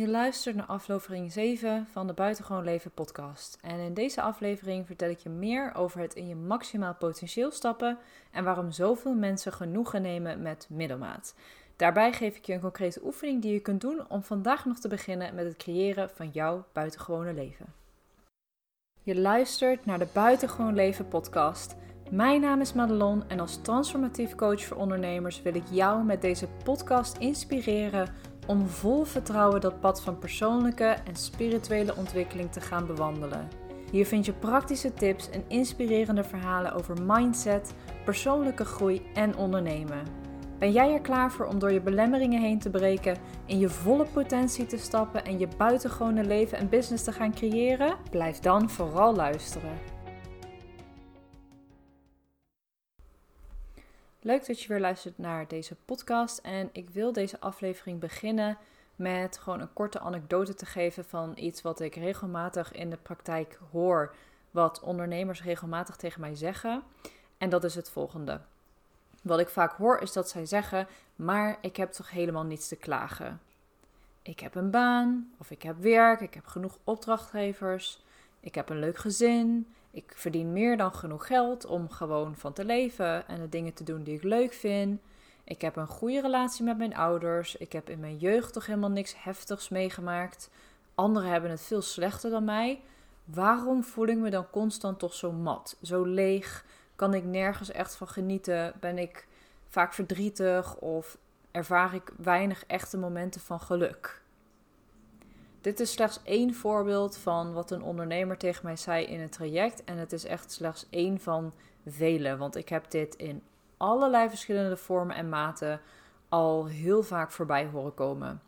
Je luistert naar aflevering 7 van de Buitengewoon Leven podcast. En in deze aflevering vertel ik je meer over het in je maximaal potentieel stappen en waarom zoveel mensen genoegen nemen met middelmaat. Daarbij geef ik je een concrete oefening die je kunt doen om vandaag nog te beginnen met het creëren van jouw buitengewone leven. Je luistert naar de Buitengewoon Leven podcast. Mijn naam is Madelon en als transformatief coach voor ondernemers wil ik jou met deze podcast inspireren om vol vertrouwen dat pad van persoonlijke en spirituele ontwikkeling te gaan bewandelen. Hier vind je praktische tips en inspirerende verhalen over mindset, persoonlijke groei en ondernemen. Ben jij er klaar voor om door je belemmeringen heen te breken, in je volle potentie te stappen en je buitengewone leven en business te gaan creëren? Blijf dan vooral luisteren. Leuk dat je weer luistert naar deze podcast. En ik wil deze aflevering beginnen met gewoon een korte anekdote te geven van iets wat ik regelmatig in de praktijk hoor. Wat ondernemers regelmatig tegen mij zeggen. En dat is het volgende. Wat ik vaak hoor is dat zij zeggen: Maar ik heb toch helemaal niets te klagen. Ik heb een baan, of ik heb werk, ik heb genoeg opdrachtgevers, ik heb een leuk gezin, ik verdien meer dan genoeg geld om gewoon van te leven en de dingen te doen die ik leuk vind. Ik heb een goede relatie met mijn ouders. Ik heb in mijn jeugd toch helemaal niks heftigs meegemaakt. Anderen hebben het veel slechter dan mij. Waarom voel ik me dan constant toch zo mat, zo leeg? Kan ik nergens echt van genieten? Ben ik vaak verdrietig of ervaar ik weinig echte momenten van geluk? Dit is slechts één voorbeeld van wat een ondernemer tegen mij zei in het traject. En het is echt slechts één van vele. Want ik heb dit in allerlei verschillende vormen en maten al heel vaak voorbij horen komen.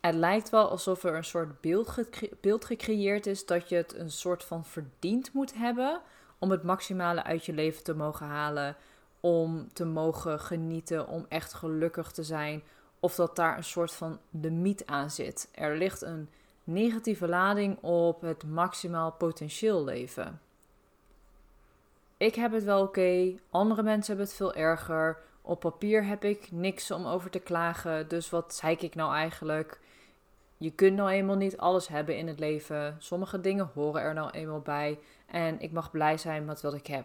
Het lijkt wel alsof er een soort beeld, beeld gecreëerd is dat je het een soort van verdiend moet hebben om het maximale uit je leven te mogen halen, om te mogen genieten, om echt gelukkig te zijn, of dat daar een soort van limiet aan zit. Er ligt een negatieve lading op het maximaal potentieel leven. Ik heb het wel oké, andere mensen hebben het veel erger. Op papier heb ik niks om over te klagen, dus wat zei ik nou eigenlijk? Je kunt nou eenmaal niet alles hebben in het leven. Sommige dingen horen er nou eenmaal bij en ik mag blij zijn met wat ik heb.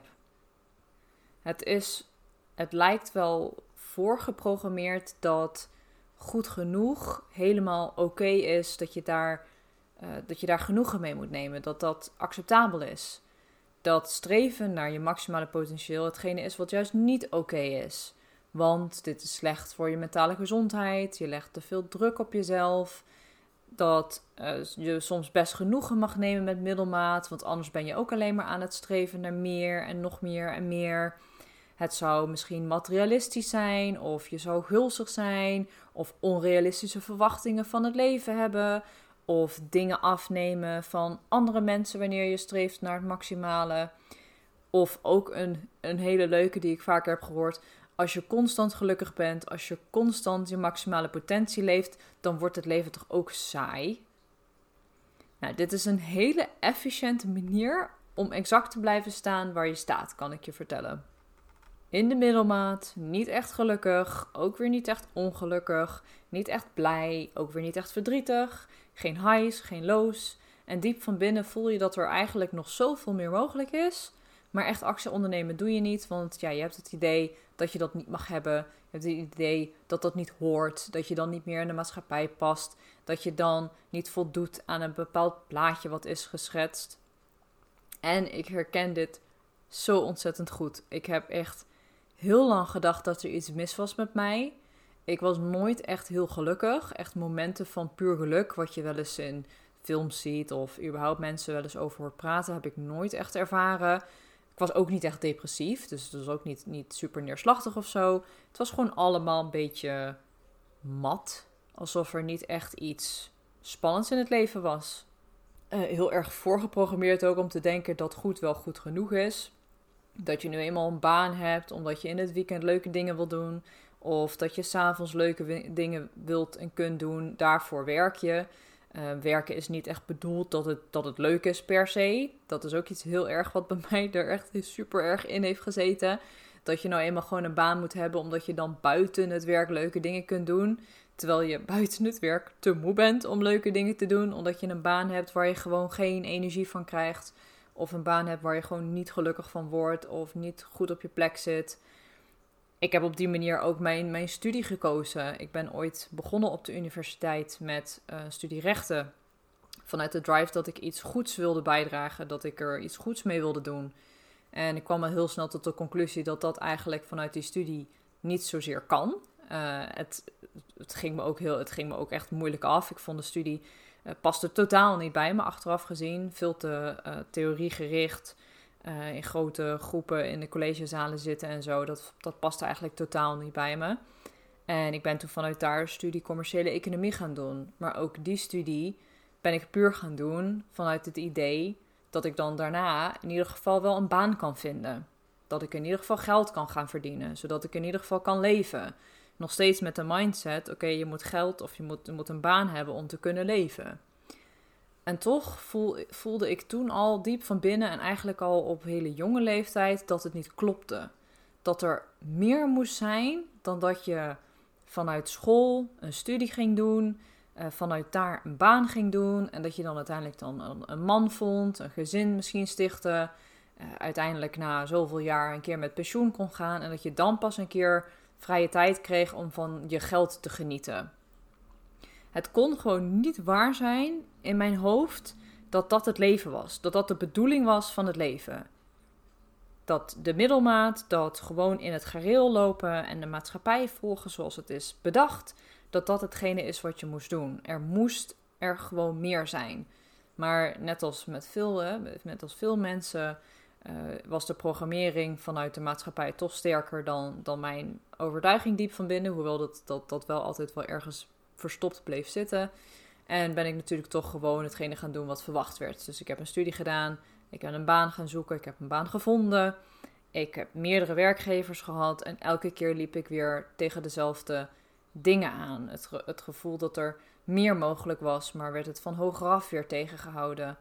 Het is, het lijkt wel voorgeprogrammeerd dat goed genoeg helemaal oké is, dat je, daar, uh, dat je daar genoegen mee moet nemen, dat dat acceptabel is. Dat streven naar je maximale potentieel hetgene is wat juist niet oké is. Want dit is slecht voor je mentale gezondheid, je legt te veel druk op jezelf. Dat uh, je soms best genoegen mag nemen met middelmaat, want anders ben je ook alleen maar aan het streven naar meer en nog meer en meer. Het zou misschien materialistisch zijn, of je zou gulzig zijn, of onrealistische verwachtingen van het leven hebben, of dingen afnemen van andere mensen wanneer je streeft naar het maximale. Of ook een, een hele leuke die ik vaker heb gehoord. Als je constant gelukkig bent, als je constant je maximale potentie leeft, dan wordt het leven toch ook saai. Nou, dit is een hele efficiënte manier om exact te blijven staan waar je staat, kan ik je vertellen in de middelmaat, niet echt gelukkig, ook weer niet echt ongelukkig, niet echt blij, ook weer niet echt verdrietig, geen highs, geen lows. En diep van binnen voel je dat er eigenlijk nog zoveel meer mogelijk is. Maar echt actie ondernemen doe je niet, want ja, je hebt het idee dat je dat niet mag hebben. Je hebt het idee dat dat niet hoort, dat je dan niet meer in de maatschappij past, dat je dan niet voldoet aan een bepaald plaatje wat is geschetst. En ik herken dit zo ontzettend goed. Ik heb echt heel lang gedacht dat er iets mis was met mij. Ik was nooit echt heel gelukkig. Echt momenten van puur geluk, wat je wel eens in films ziet of überhaupt mensen wel eens over hoort praten, heb ik nooit echt ervaren. Ik was ook niet echt depressief, dus het was ook niet, niet super neerslachtig of zo. Het was gewoon allemaal een beetje mat. Alsof er niet echt iets spannends in het leven was. Uh, heel erg voorgeprogrammeerd ook om te denken dat goed wel goed genoeg is dat je nu eenmaal een baan hebt, omdat je in het weekend leuke dingen wil doen. Of dat je s'avonds leuke dingen wilt en kunt doen. Daarvoor werk je. Uh, werken is niet echt bedoeld dat het, dat het leuk is per se. Dat is ook iets heel erg wat bij mij er echt super erg in heeft gezeten. Dat je nou eenmaal gewoon een baan moet hebben, omdat je dan buiten het werk leuke dingen kunt doen. Terwijl je buiten het werk te moe bent om leuke dingen te doen. Omdat je een baan hebt waar je gewoon geen energie van krijgt. Of een baan hebt waar je gewoon niet gelukkig van wordt. Of niet goed op je plek zit. Ik heb op die manier ook mijn, mijn studie gekozen. Ik ben ooit begonnen op de universiteit met uh, studierechten. Vanuit de drive dat ik iets goeds wilde bijdragen. Dat ik er iets goeds mee wilde doen. En ik kwam al heel snel tot de conclusie dat dat eigenlijk vanuit die studie niet zozeer kan. Uh, het, het, ging me ook heel, het ging me ook echt moeilijk af. Ik vond de studie uh, paste totaal niet bij me, achteraf gezien. Veel te uh, theoriegericht, in grote groepen in de collegezalen zitten en zo. Dat, dat paste eigenlijk totaal niet bij me. En ik ben toen vanuit daar studie commerciële economie gaan doen. Maar ook die studie ben ik puur gaan doen vanuit het idee dat ik dan daarna in ieder geval wel een baan kan vinden. Dat ik in ieder geval geld kan gaan verdienen, zodat ik in ieder geval kan leven. Nog steeds met de mindset: oké, je moet geld of je moet, moet een baan hebben om te kunnen leven. En toch voel, voelde ik toen al diep van binnen en eigenlijk al op hele jonge leeftijd dat het niet klopte. Dat er meer moest zijn dan dat je vanuit school een studie ging doen, uh, vanuit daar een baan ging doen en dat je dan uiteindelijk dan een, man vond, een gezin misschien stichtte, uh, uiteindelijk na zoveel jaar een keer met pensioen kon gaan en dat je dan pas een keer vrije tijd kreeg om van je geld te genieten. Het kon gewoon niet waar zijn in mijn hoofd dat dat het leven was, dat dat de bedoeling was van het leven. Dat de middelmaat, dat gewoon in het gareel lopen en de maatschappij volgen zoals het is bedacht, dat dat hetgene is wat je moest doen. Er moest er gewoon meer zijn. Maar net als met veel, net als veel mensen was de programmering vanuit de maatschappij toch sterker dan, dan mijn overtuiging diep van binnen. Hoewel dat, dat, dat wel altijd wel ergens verstopt bleef zitten. En ben ik natuurlijk toch gewoon hetgene gaan doen wat verwacht werd. Dus ik heb een studie gedaan, ik heb een baan gaan zoeken, ik heb een baan gevonden. Ik heb meerdere werkgevers gehad en elke keer liep ik weer tegen dezelfde dingen aan. Het, het gevoel dat er meer mogelijk was, maar werd het van hogeraf weer tegengehouden.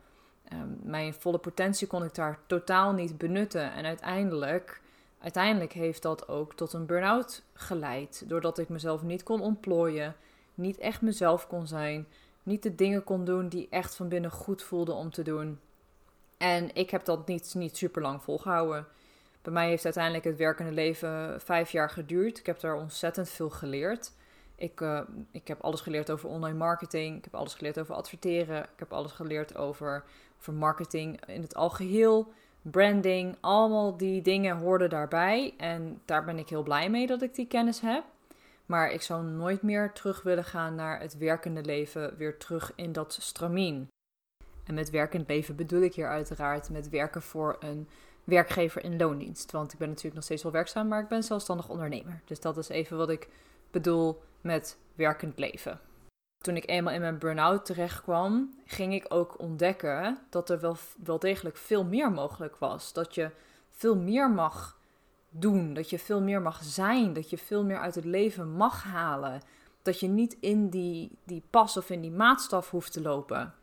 Um, mijn volle potentie kon ik daar totaal niet benutten. En uiteindelijk, uiteindelijk heeft dat ook tot een burn-out geleid. Doordat ik mezelf niet kon ontplooien, niet echt mezelf kon zijn, niet de dingen kon doen die echt van binnen goed voelden om te doen. En ik heb dat niet, niet super lang volgehouden. Bij mij heeft uiteindelijk het werkende leven vijf jaar geduurd. Ik heb daar ontzettend veel geleerd. Ik, uh, ik heb alles geleerd over online marketing. Ik heb alles geleerd over adverteren. Ik heb alles geleerd over, over marketing in het algeheel. Branding. Allemaal die dingen hoorden daarbij. En daar ben ik heel blij mee dat ik die kennis heb. Maar ik zou nooit meer terug willen gaan naar het werkende leven. Weer terug in dat stramien. En met werkend leven bedoel ik hier uiteraard met werken voor een werkgever in loondienst. Want ik ben natuurlijk nog steeds wel werkzaam, maar ik ben zelfstandig ondernemer. Dus dat is even wat ik bedoel met werkend leven. Toen ik eenmaal in mijn burn-out terecht kwam, ging ik ook ontdekken dat er wel, wel degelijk veel meer mogelijk was. Dat je veel meer mag doen, dat je veel meer mag zijn, dat je veel meer uit het leven mag halen. Dat je niet in die, die pas of in die maatstaf hoeft te lopen.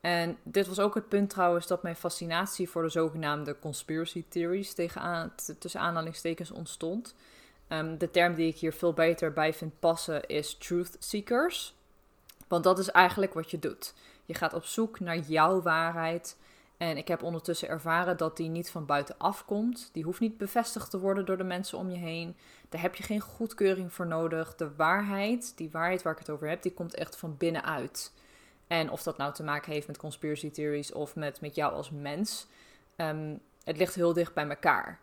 En dit was ook het punt trouwens dat mijn fascinatie voor de zogenaamde conspiracy theories tegenaan, tussen aanhalingstekens ontstond. Um, de term die ik hier veel beter bij vind passen is truth seekers. Want dat is eigenlijk wat je doet. Je gaat op zoek naar jouw waarheid. En ik heb ondertussen ervaren dat die niet van buitenaf komt. Die hoeft niet bevestigd te worden door de mensen om je heen. Daar heb je geen goedkeuring voor nodig. De waarheid, die waarheid waar ik het over heb, die komt echt van binnenuit. En of dat nou te maken heeft met conspiracy theories of met, met jou als mens, um, het ligt heel dicht bij elkaar.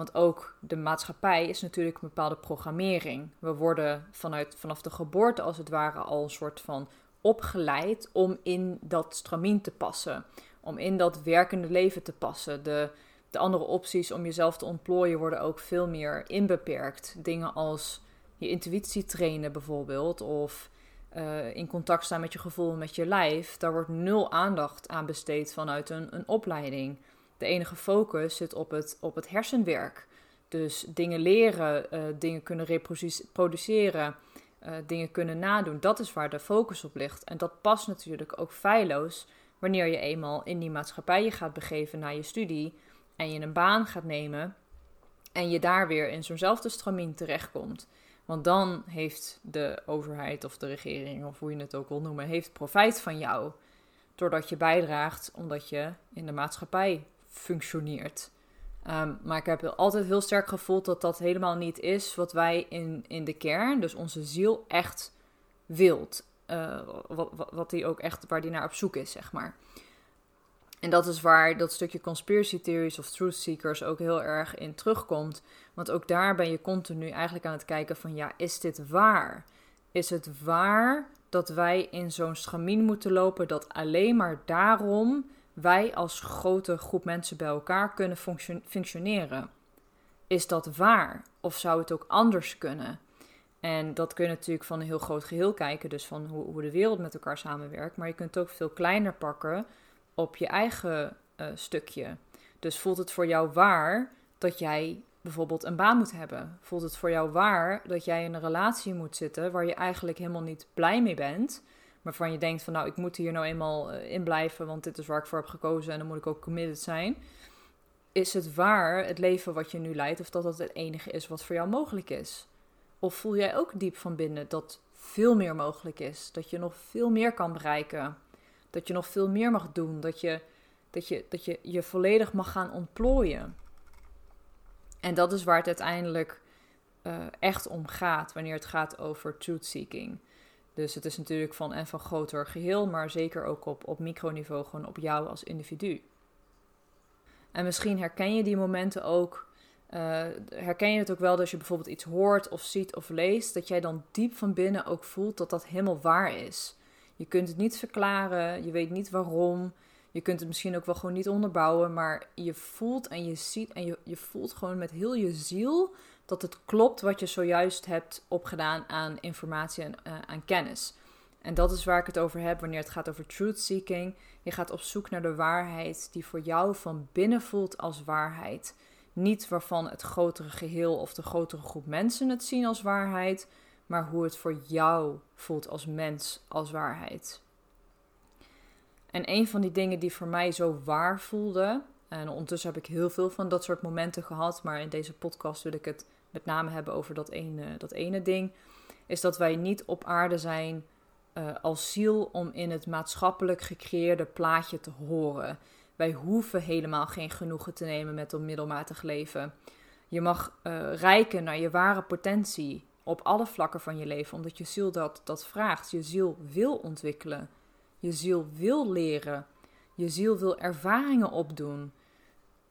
Want ook de maatschappij is natuurlijk een bepaalde programmering. We worden vanuit, vanaf de geboorte als het ware al een soort van opgeleid om in dat stramien te passen. Om in dat werkende leven te passen. De, de andere opties om jezelf te ontplooien worden ook veel meer inbeperkt. Dingen als je intuïtie trainen bijvoorbeeld. Of uh, in contact staan met je gevoel, met je lijf. Daar wordt nul aandacht aan besteed vanuit een, een opleiding. De enige focus zit op het, op het hersenwerk. Dus dingen leren, uh, dingen kunnen reproduceren, uh, dingen kunnen nadoen. Dat is waar de focus op ligt. En dat past natuurlijk ook feilloos wanneer je eenmaal in die maatschappij je gaat begeven na je studie en je een baan gaat nemen en je daar weer in zo'nzelfde stramien terechtkomt. Want dan heeft de overheid of de regering, of hoe je het ook wil noemen, heeft profijt van jou. Doordat je bijdraagt, omdat je in de maatschappij functioneert. Ehm, maar ik heb altijd heel sterk gevoeld dat dat helemaal niet is wat wij in, in de kern, dus onze ziel, echt wilt. Uh, wat, die ook echt, waar die naar op zoek is, zeg maar. En dat is waar dat stukje conspiracy theories of truth seekers ook heel erg in terugkomt. Want ook daar ben je continu eigenlijk aan het kijken van ja, is dit waar? Is het waar dat wij in zo'n stramien moeten lopen dat alleen maar daarom wij als grote groep mensen bij elkaar kunnen functioneren? Is dat waar? Of zou het ook anders kunnen? En dat kun je natuurlijk van een heel groot geheel kijken, dus van hoe, hoe de wereld met elkaar samenwerkt. Maar je kunt het ook veel kleiner pakken op je eigen uh, stukje. Dus voelt het voor jou waar dat jij bijvoorbeeld een baan moet hebben? Voelt het voor jou waar dat jij in een relatie moet zitten waar je eigenlijk helemaal niet blij mee bent? Maar van je denkt van nou, ik moet hier nou eenmaal uh, in blijven, want dit is waar ik voor heb gekozen en dan moet ik ook committed zijn. Is het waar, het leven wat je nu leidt, of dat dat het enige is wat voor jou mogelijk is? Of voel jij ook diep van binnen dat veel meer mogelijk is? Dat je nog veel meer kan bereiken? Dat je nog veel meer mag doen. Dat je dat je, dat je je volledig mag gaan ontplooien. En dat is waar het uiteindelijk uh, echt om gaat wanneer het gaat over truth seeking. Dus het is natuurlijk van en van groter geheel, maar zeker ook op, op microniveau, gewoon op jou als individu. En misschien herken je die momenten ook. Uh, herken je het ook wel dat je bijvoorbeeld iets hoort of ziet of leest, dat jij dan diep van binnen ook voelt dat dat helemaal waar is. Je kunt het niet verklaren, je weet niet waarom. Je kunt het misschien ook wel gewoon niet onderbouwen, maar je voelt en je ziet en je, je voelt gewoon met heel je ziel dat het klopt wat je zojuist hebt opgedaan aan informatie en uh, aan kennis. En dat is waar ik het over heb wanneer het gaat over truth seeking. Je gaat op zoek naar de waarheid die voor jou van binnen voelt als waarheid. Niet waarvan het grotere geheel of de grotere groep mensen het zien als waarheid, maar hoe het voor jou voelt als mens, als waarheid. En een van die dingen die voor mij zo waar voelde, en ondertussen heb ik heel veel van dat soort momenten gehad, maar in deze podcast wil ik het met name hebben over dat ene, dat ene ding, is dat wij niet op aarde zijn uh, als ziel om in het maatschappelijk gecreëerde plaatje te horen. Wij hoeven helemaal geen genoegen te nemen met een middelmatig leven. Je mag uh, rijken naar je ware potentie op alle vlakken van je leven, omdat je ziel dat, dat vraagt. Je ziel wil ontwikkelen. Je ziel wil leren. Je ziel wil ervaringen opdoen.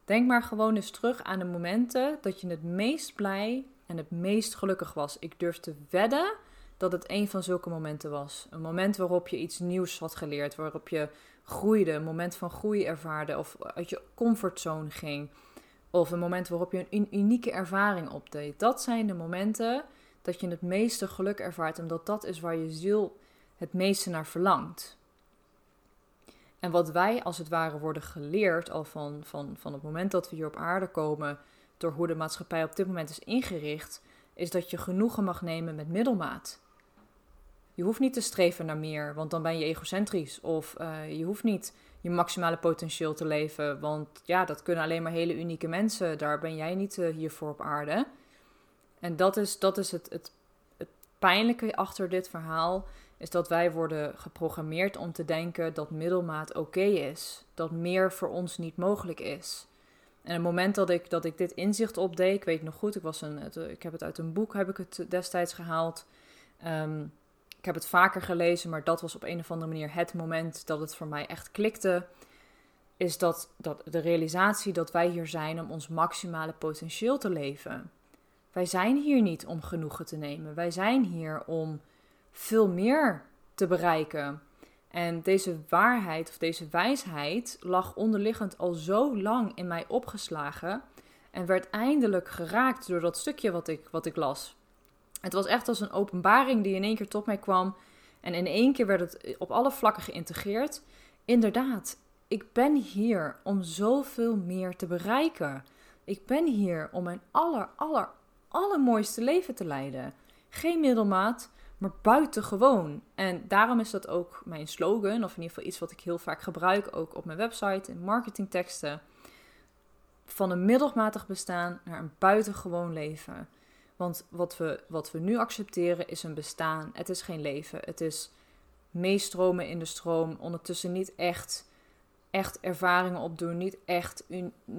Denk maar gewoon eens terug aan de momenten dat je het meest blij en het meest gelukkig was. Ik durf te wedden dat het een van zulke momenten was. Een moment waarop je iets nieuws had geleerd, waarop je groeide, een moment van groei ervaarde of uit je comfortzone ging. Of een moment waarop je een unieke ervaring opdeed. Dat zijn de momenten dat je het meeste geluk ervaart, omdat dat is waar je ziel het meeste naar verlangt. En wat wij als het ware worden geleerd al van, van, van het moment dat we hier op aarde komen, door hoe de maatschappij op dit moment is ingericht, is dat je genoegen mag nemen met middelmaat. Je hoeft niet te streven naar meer, want dan ben je egocentrisch. Of uh, je hoeft niet je maximale potentieel te leven, want ja, dat kunnen alleen maar hele unieke mensen. Daar ben jij niet uh, hiervoor op aarde. En dat is, dat is het, het, het pijnlijke achter dit verhaal is dat wij worden geprogrammeerd om te denken dat middelmaat oké is. Dat meer voor ons niet mogelijk is. En het moment dat ik, dat ik dit inzicht opdeed, ik weet nog goed, ik, was een, ik heb het uit een boek heb ik het destijds gehaald. Um, ik heb het vaker gelezen, maar dat was op een of andere manier het moment dat het voor mij echt klikte. Is dat, dat de realisatie dat wij hier zijn om ons maximale potentieel te leven. Wij zijn hier niet om genoegen te nemen. Wij zijn hier om veel meer te bereiken. En deze waarheid of deze wijsheid lag onderliggend al zo lang in mij opgeslagen en werd eindelijk geraakt door dat stukje wat ik, wat ik las. Het was echt als een openbaring die in één keer tot mij kwam en in één keer werd het op alle vlakken geïntegreerd. Inderdaad, ik ben hier om zoveel meer te bereiken. Ik ben hier om mijn aller, aller, allermooiste leven te leiden. Geen middelmaat, maar buitengewoon. En daarom is dat ook mijn slogan, of in ieder geval iets wat ik heel vaak gebruik, ook op mijn website in marketingteksten. Van een middelmatig bestaan naar een buitengewoon leven. Want wat we, wat we nu accepteren is een bestaan. Het is geen leven. Het is meestromen in de stroom. Ondertussen niet echt, echt ervaringen opdoen. Niet echt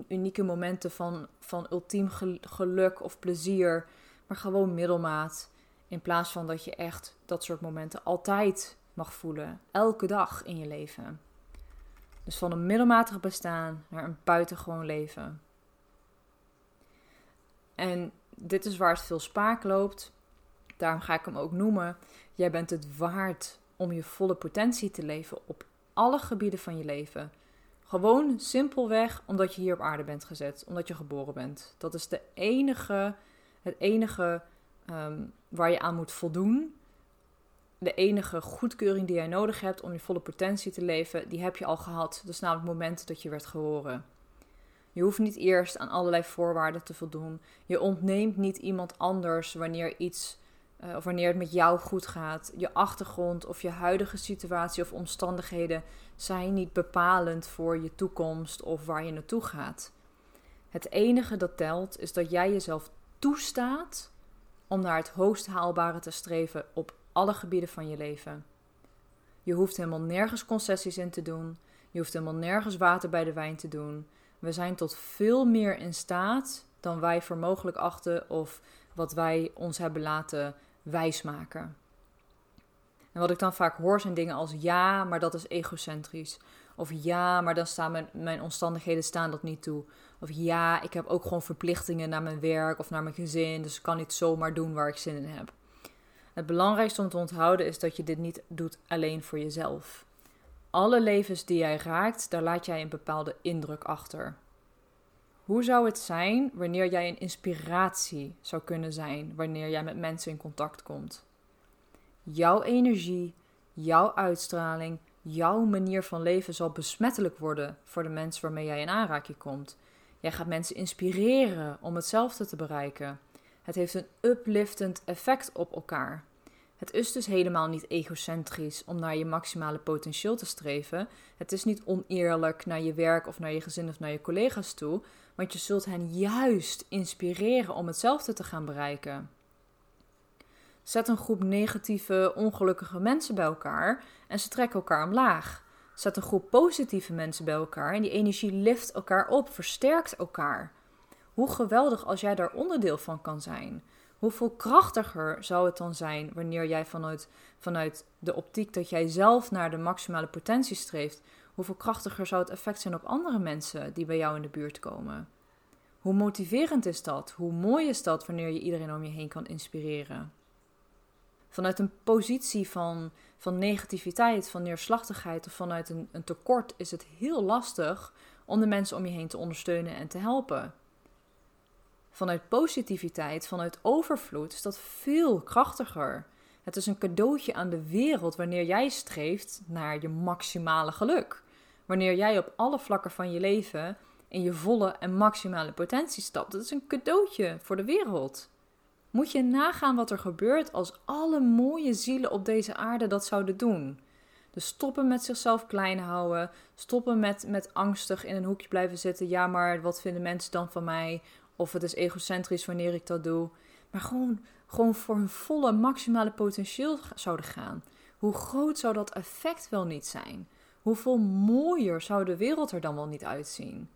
unieke momenten van, van ultiem geluk of plezier. Maar gewoon middelmaat. In plaats van dat je echt dat soort momenten altijd mag voelen. Elke dag in je leven. Dus van een middelmatig bestaan naar een buitengewoon leven. En dit is waar het veel spaak loopt. Daarom ga ik hem ook noemen. Jij bent het waard om je volle potentie te leven op alle gebieden van je leven. Gewoon simpelweg omdat je hier op aarde bent gezet, omdat je geboren bent. Dat is de enige, het enige ehm, waar je aan moet voldoen. De enige goedkeuring die jij nodig hebt om je volle potentie te leven, die heb je al gehad. Is namelijk het moment dat je werd geboren. Je hoeft niet eerst aan allerlei voorwaarden te voldoen. Je ontneemt niet iemand anders wanneer iets uh, of wanneer het met jou goed gaat. Je achtergrond of je huidige situatie of omstandigheden zijn niet bepalend voor je toekomst of waar je naartoe gaat. Het enige dat telt is dat jij jezelf toestaat om naar het hoogst haalbare te streven op alle gebieden van je leven. Je hoeft helemaal nergens concessies in te doen. Je hoeft helemaal nergens water bij de wijn te doen. We zijn tot veel meer in staat dan wij voor mogelijk achten of wat wij ons hebben laten wijsmaken. En wat ik dan vaak hoor zijn dingen als ja, maar dat is egocentrisch. Of ja, maar dan staan mijn, mijn omstandigheden staan dat niet toe. Of ja, ik heb ook gewoon verplichtingen naar mijn werk of naar mijn gezin, dus ik kan niet zomaar doen waar ik zin in heb. Het belangrijkste om te onthouden is dat je dit niet doet alleen voor jezelf. Alle levens die jij raakt, daar laat jij een bepaalde indruk achter. Hoe zou het zijn wanneer jij een inspiratie zou kunnen zijn wanneer jij met mensen in contact komt? Jouw energie, jouw uitstraling, jouw manier van leven zal besmettelijk worden voor de mensen waarmee jij in aanraking komt. Jij gaat mensen inspireren om hetzelfde te bereiken. Het heeft een upliftend effect op elkaar. Het is dus helemaal niet egocentrisch om naar je maximale potentieel te streven. Het is niet oneerlijk naar je werk of naar je gezin of naar je collega's toe, want je zult hen juist inspireren om hetzelfde te gaan bereiken. Zet een groep negatieve, ongelukkige mensen bij elkaar en ze trekken elkaar omlaag. Zet een groep positieve mensen bij elkaar en die energie lift elkaar op, versterkt elkaar. Hoe geweldig als jij daar onderdeel van kan zijn. Hoeveel krachtiger zou het dan zijn wanneer jij vanuit, vanuit de optiek dat jij zelf naar de maximale potentie streeft, hoeveel krachtiger zou het effect zijn op andere mensen die bij jou in de buurt komen? Hoe motiverend is dat? Hoe mooi is dat wanneer je iedereen om je heen kan inspireren? Vanuit een positie van, van negativiteit, van neerslachtigheid of vanuit een, een tekort is het heel lastig om de mensen om je heen te ondersteunen en te helpen. Vanuit positiviteit, vanuit overvloed is dat veel krachtiger. Het is een cadeautje aan de wereld wanneer jij streeft naar je maximale geluk. Wanneer jij op alle vlakken van je leven in je volle en maximale potentie stapt. Dat is een cadeautje voor de wereld. Moet je nagaan wat er gebeurt als alle mooie zielen op deze aarde dat zouden doen. Dus stoppen met zichzelf klein houden. Stoppen met, met angstig in een hoekje blijven zitten. Ja, maar wat vinden mensen dan van mij? Of het is egocentrisch wanneer ik dat doe. Maar gewoon, gewoon voor hun volle maximale potentieel zouden gaan. Hoe groot zou dat effect wel niet zijn? Hoeveel mooier zou de wereld er dan wel niet uitzien?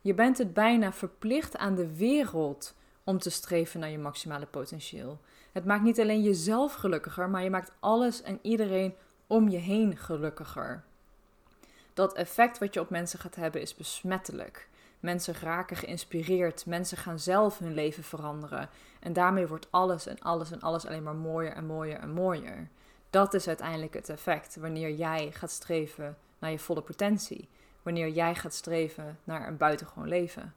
Je bent het bijna verplicht aan de wereld om te streven naar je maximale potentieel. Het maakt niet alleen jezelf gelukkiger, maar je maakt alles en iedereen om je heen gelukkiger. Dat effect wat je op mensen gaat hebben is besmettelijk. Mensen raken geïnspireerd. Mensen gaan zelf hun leven veranderen. En daarmee wordt alles en alles en alles alleen maar mooier en mooier en mooier. Dat is uiteindelijk het effect wanneer jij gaat streven naar je volle potentie. Wanneer jij gaat streven naar een buitengewoon leven.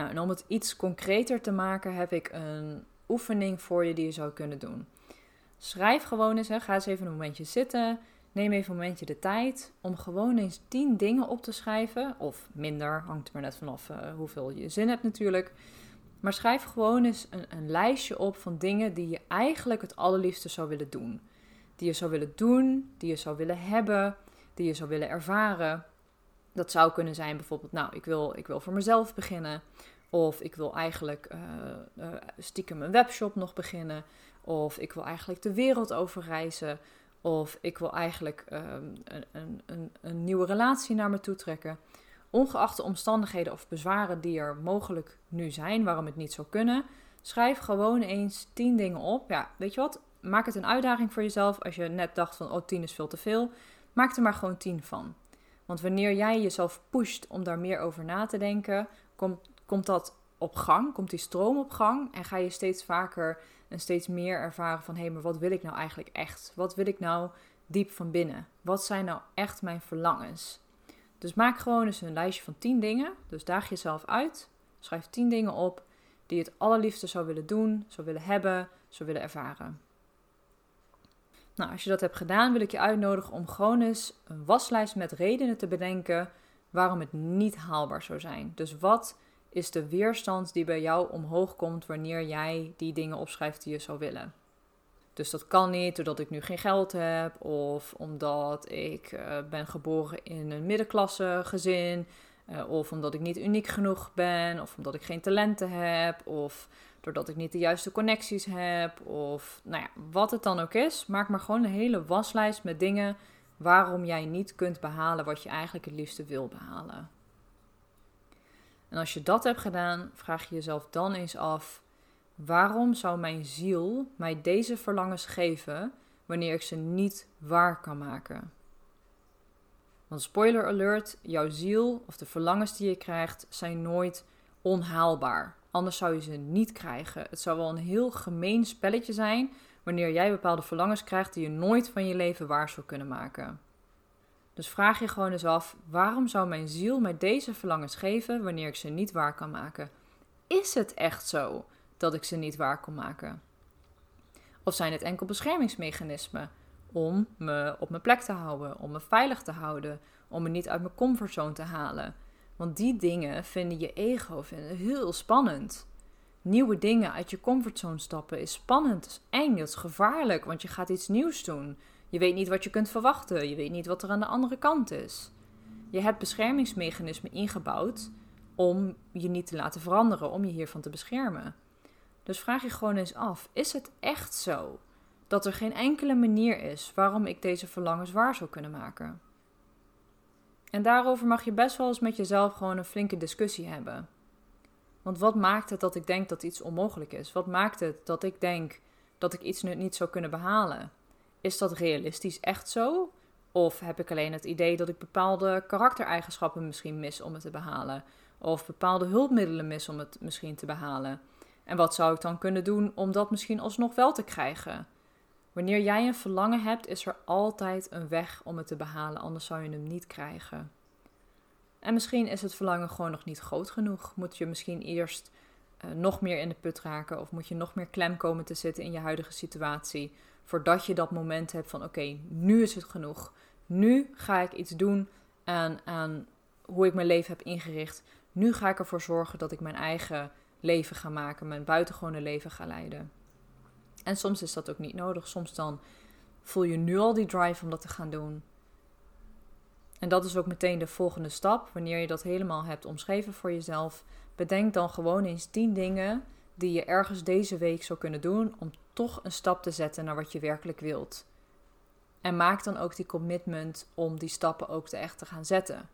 Nou, en om het iets concreter te maken, heb ik een oefening voor je die je zou kunnen doen. Schrijf gewoon eens, hè, ga eens even een momentje zitten. Neem even een momentje de tijd om gewoon eens 10 dingen op te schrijven. Of minder, hangt er maar net vanaf uh, hoeveel je zin hebt natuurlijk. Maar schrijf gewoon eens een, een, lijstje op van dingen die je eigenlijk het allerliefste zou willen doen. Die je zou willen doen, die je zou willen hebben, die je zou willen ervaren. Dat zou kunnen zijn bijvoorbeeld, nou, ik wil, ik wil voor mezelf beginnen. Of ik wil eigenlijk uh, uh, stiekem een webshop nog beginnen. Of ik wil eigenlijk de wereld overreizen. Of ik wil eigenlijk ehm, een, een, een, een nieuwe relatie naar me toe trekken. Ongeacht de omstandigheden of bezwaren die er mogelijk nu zijn, waarom het niet zou kunnen, schrijf gewoon eens 10 dingen op. Ja, weet je wat? Maak het een uitdaging voor jezelf. Als je net dacht van, oh, 10 is veel te veel, maak er maar gewoon 10 van. Want wanneer jij jezelf pusht om daar meer over na te denken, komt, komt dat op gang, komt die stroom op gang en ga je steeds vaker en steeds meer ervaren van hé, hey, maar wat wil ik nou eigenlijk echt? Wat wil ik nou diep van binnen? Wat zijn nou echt mijn verlangens? Dus maak gewoon eens een lijstje van 10 dingen. Dus daag jezelf uit. Schrijf 10 dingen op die je het allerliefste zou willen doen, zou willen hebben, zou willen ervaren. Nou, als je dat hebt gedaan, wil ik je uitnodigen om gewoon eens een waslijst met redenen te bedenken waarom het niet haalbaar zou zijn. Dus wat is de weerstand die bij jou omhoog komt wanneer jij die dingen opschrijft die je zou willen? Dus dat kan niet doordat ik nu geen geld heb, of omdat ik uh, ben geboren in een middenklasse gezin, uh, of omdat ik niet uniek genoeg ben, of omdat ik geen talenten heb, of doordat ik niet de juiste connecties heb, of nou ja, wat het dan ook is. Maak maar gewoon een hele waslijst met dingen waarom jij niet kunt behalen wat je eigenlijk het liefste wil behalen. En als je dat hebt gedaan, vraag je jezelf dan eens af: waarom zou mijn ziel mij deze verlangens geven wanneer ik ze niet waar kan maken? Want spoiler alert, jouw ziel of de verlangens die je krijgt zijn nooit onhaalbaar. Anders zou je ze niet krijgen. Het zou wel een heel gemeen spelletje zijn wanneer jij bepaalde verlangens krijgt die je nooit van je leven waar zou kunnen maken. Dus vraag je gewoon eens af: waarom zou mijn ziel mij deze verlangens geven wanneer ik ze niet waar kan maken? Is het echt zo dat ik ze niet waar kan maken? Of zijn het enkel beschermingsmechanismen om me op mijn plek te houden, om me veilig te houden, om me niet uit mijn comfortzone te halen? Want die dingen vinden je ego vinden heel spannend. Nieuwe dingen uit je comfortzone stappen is spannend, is eng, is gevaarlijk, want je gaat iets nieuws doen. Je weet niet wat je kunt verwachten. Je weet niet wat er aan de andere kant is. Je hebt beschermingsmechanismen ingebouwd om je niet te laten veranderen, om je hiervan te beschermen. Dus vraag je gewoon eens af: is het echt zo dat er geen enkele manier is waarom ik deze verlangens waar zou kunnen maken? En daarover mag je best wel eens met jezelf gewoon een flinke discussie hebben. Want wat maakt het dat ik denk dat iets onmogelijk is? Wat maakt het dat ik denk dat ik iets niet zou kunnen behalen? is dat realistisch echt zo? Of heb ik alleen het idee dat ik bepaalde karaktereigenschappen misschien mis om het te behalen? Of bepaalde hulpmiddelen mis om het misschien te behalen? En wat zou ik dan kunnen doen om dat misschien alsnog wel te krijgen? Wanneer jij een verlangen hebt, is er altijd een weg om het te behalen, anders zou je hem niet krijgen. En misschien is het verlangen gewoon nog niet groot genoeg. Moet je misschien eerst uh, nog meer in de put raken of moet je nog meer klem komen te zitten in je huidige situatie voordat je dat moment hebt van oké, nu is het genoeg. Nu ga ik iets doen aan, aan hoe ik mijn leven heb ingericht. Nu ga ik ervoor zorgen dat ik mijn eigen leven ga maken, mijn buitengewone leven ga leiden. En soms is dat ook niet nodig. Soms dan voel je nu al die drive om dat te gaan doen. En dat is ook meteen de volgende stap. Wanneer je dat helemaal hebt omschreven voor jezelf, bedenk dan gewoon eens 10 dingen die je ergens deze week zou kunnen doen om toch een stap te zetten naar wat je werkelijk wilt. En maak dan ook die commitment om die stappen ook echt te gaan zetten.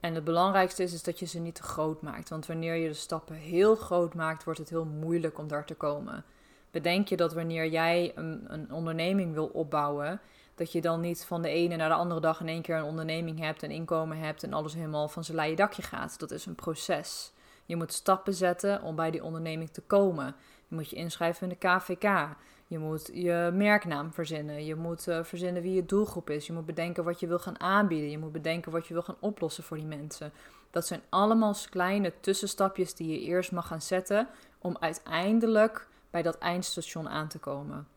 En het belangrijkste is dat je ze niet te groot maakt. Want wanneer je de stappen heel groot maakt, wordt het heel moeilijk om daar te komen. Bedenk je dat wanneer jij een, een onderneming wil opbouwen, dat je dan niet van de ene naar de andere dag in één keer een onderneming hebt, een inkomen hebt en alles helemaal van zijn leien dakje gaat. Dat is een proces. Je moet stappen zetten om bij die onderneming te komen. Je moet je inschrijven in de KVK. Je moet je merknaam verzinnen. Je moet uh, verzinnen wie je doelgroep is. Je moet bedenken wat je wil gaan aanbieden. Je moet bedenken wat je wil gaan oplossen voor die mensen. Dat zijn allemaal kleine tussenstapjes die je eerst mag gaan zetten om uiteindelijk bij dat eindstation aan te komen.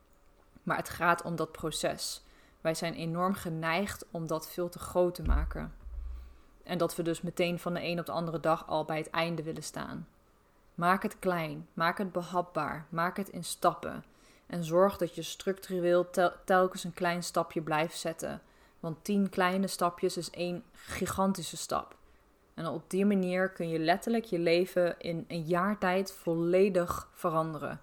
Maar het gaat om dat proces. Wij zijn enorm geneigd om dat veel te groot te maken. En dat we dus meteen van de een op de andere dag al bij het einde willen staan. Maak het klein, maak het behapbaar, maak het in stappen. En zorg dat je structureel telkens een klein stapje blijft zetten. Want tien kleine stapjes is één gigantische stap. En op die manier kun je letterlijk je leven in een jaar tijd volledig veranderen.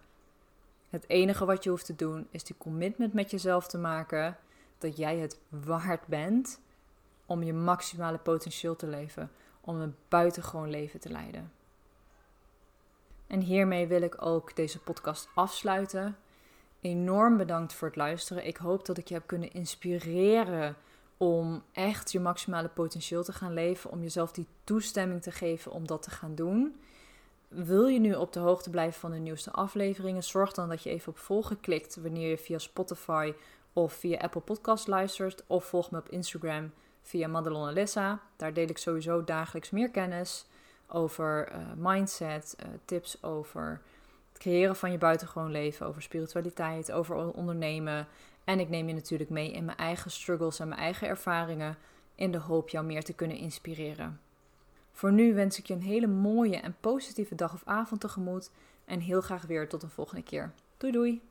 Het enige wat je hoeft te doen is die commitment met jezelf te maken dat jij het waard bent om je maximale potentieel te leven, om een buitengewoon leven te leiden. En hiermee wil ik ook deze podcast afsluiten. Enorm bedankt voor het luisteren. Ik hoop dat ik je heb kunnen inspireren om echt je maximale potentieel te gaan leven, om jezelf die toestemming te geven om dat te gaan doen. Wil je nu op de hoogte blijven van de nieuwste afleveringen? Zorg dan dat je even op volgen klikt wanneer je via Spotify of via Apple Podcast luistert. Of volg me op Instagram via Madelon Alessa. Daar deel ik sowieso dagelijks meer kennis over uh, mindset, uh, tips over het creëren van je buitengewoon leven, over spiritualiteit, over ondernemen. En ik neem je natuurlijk mee in mijn eigen struggles en mijn eigen ervaringen in de hoop jou meer te kunnen inspireren. Voor nu wens ik je een hele mooie en positieve dag of avond tegemoet en heel graag weer tot een volgende keer. Doei doei!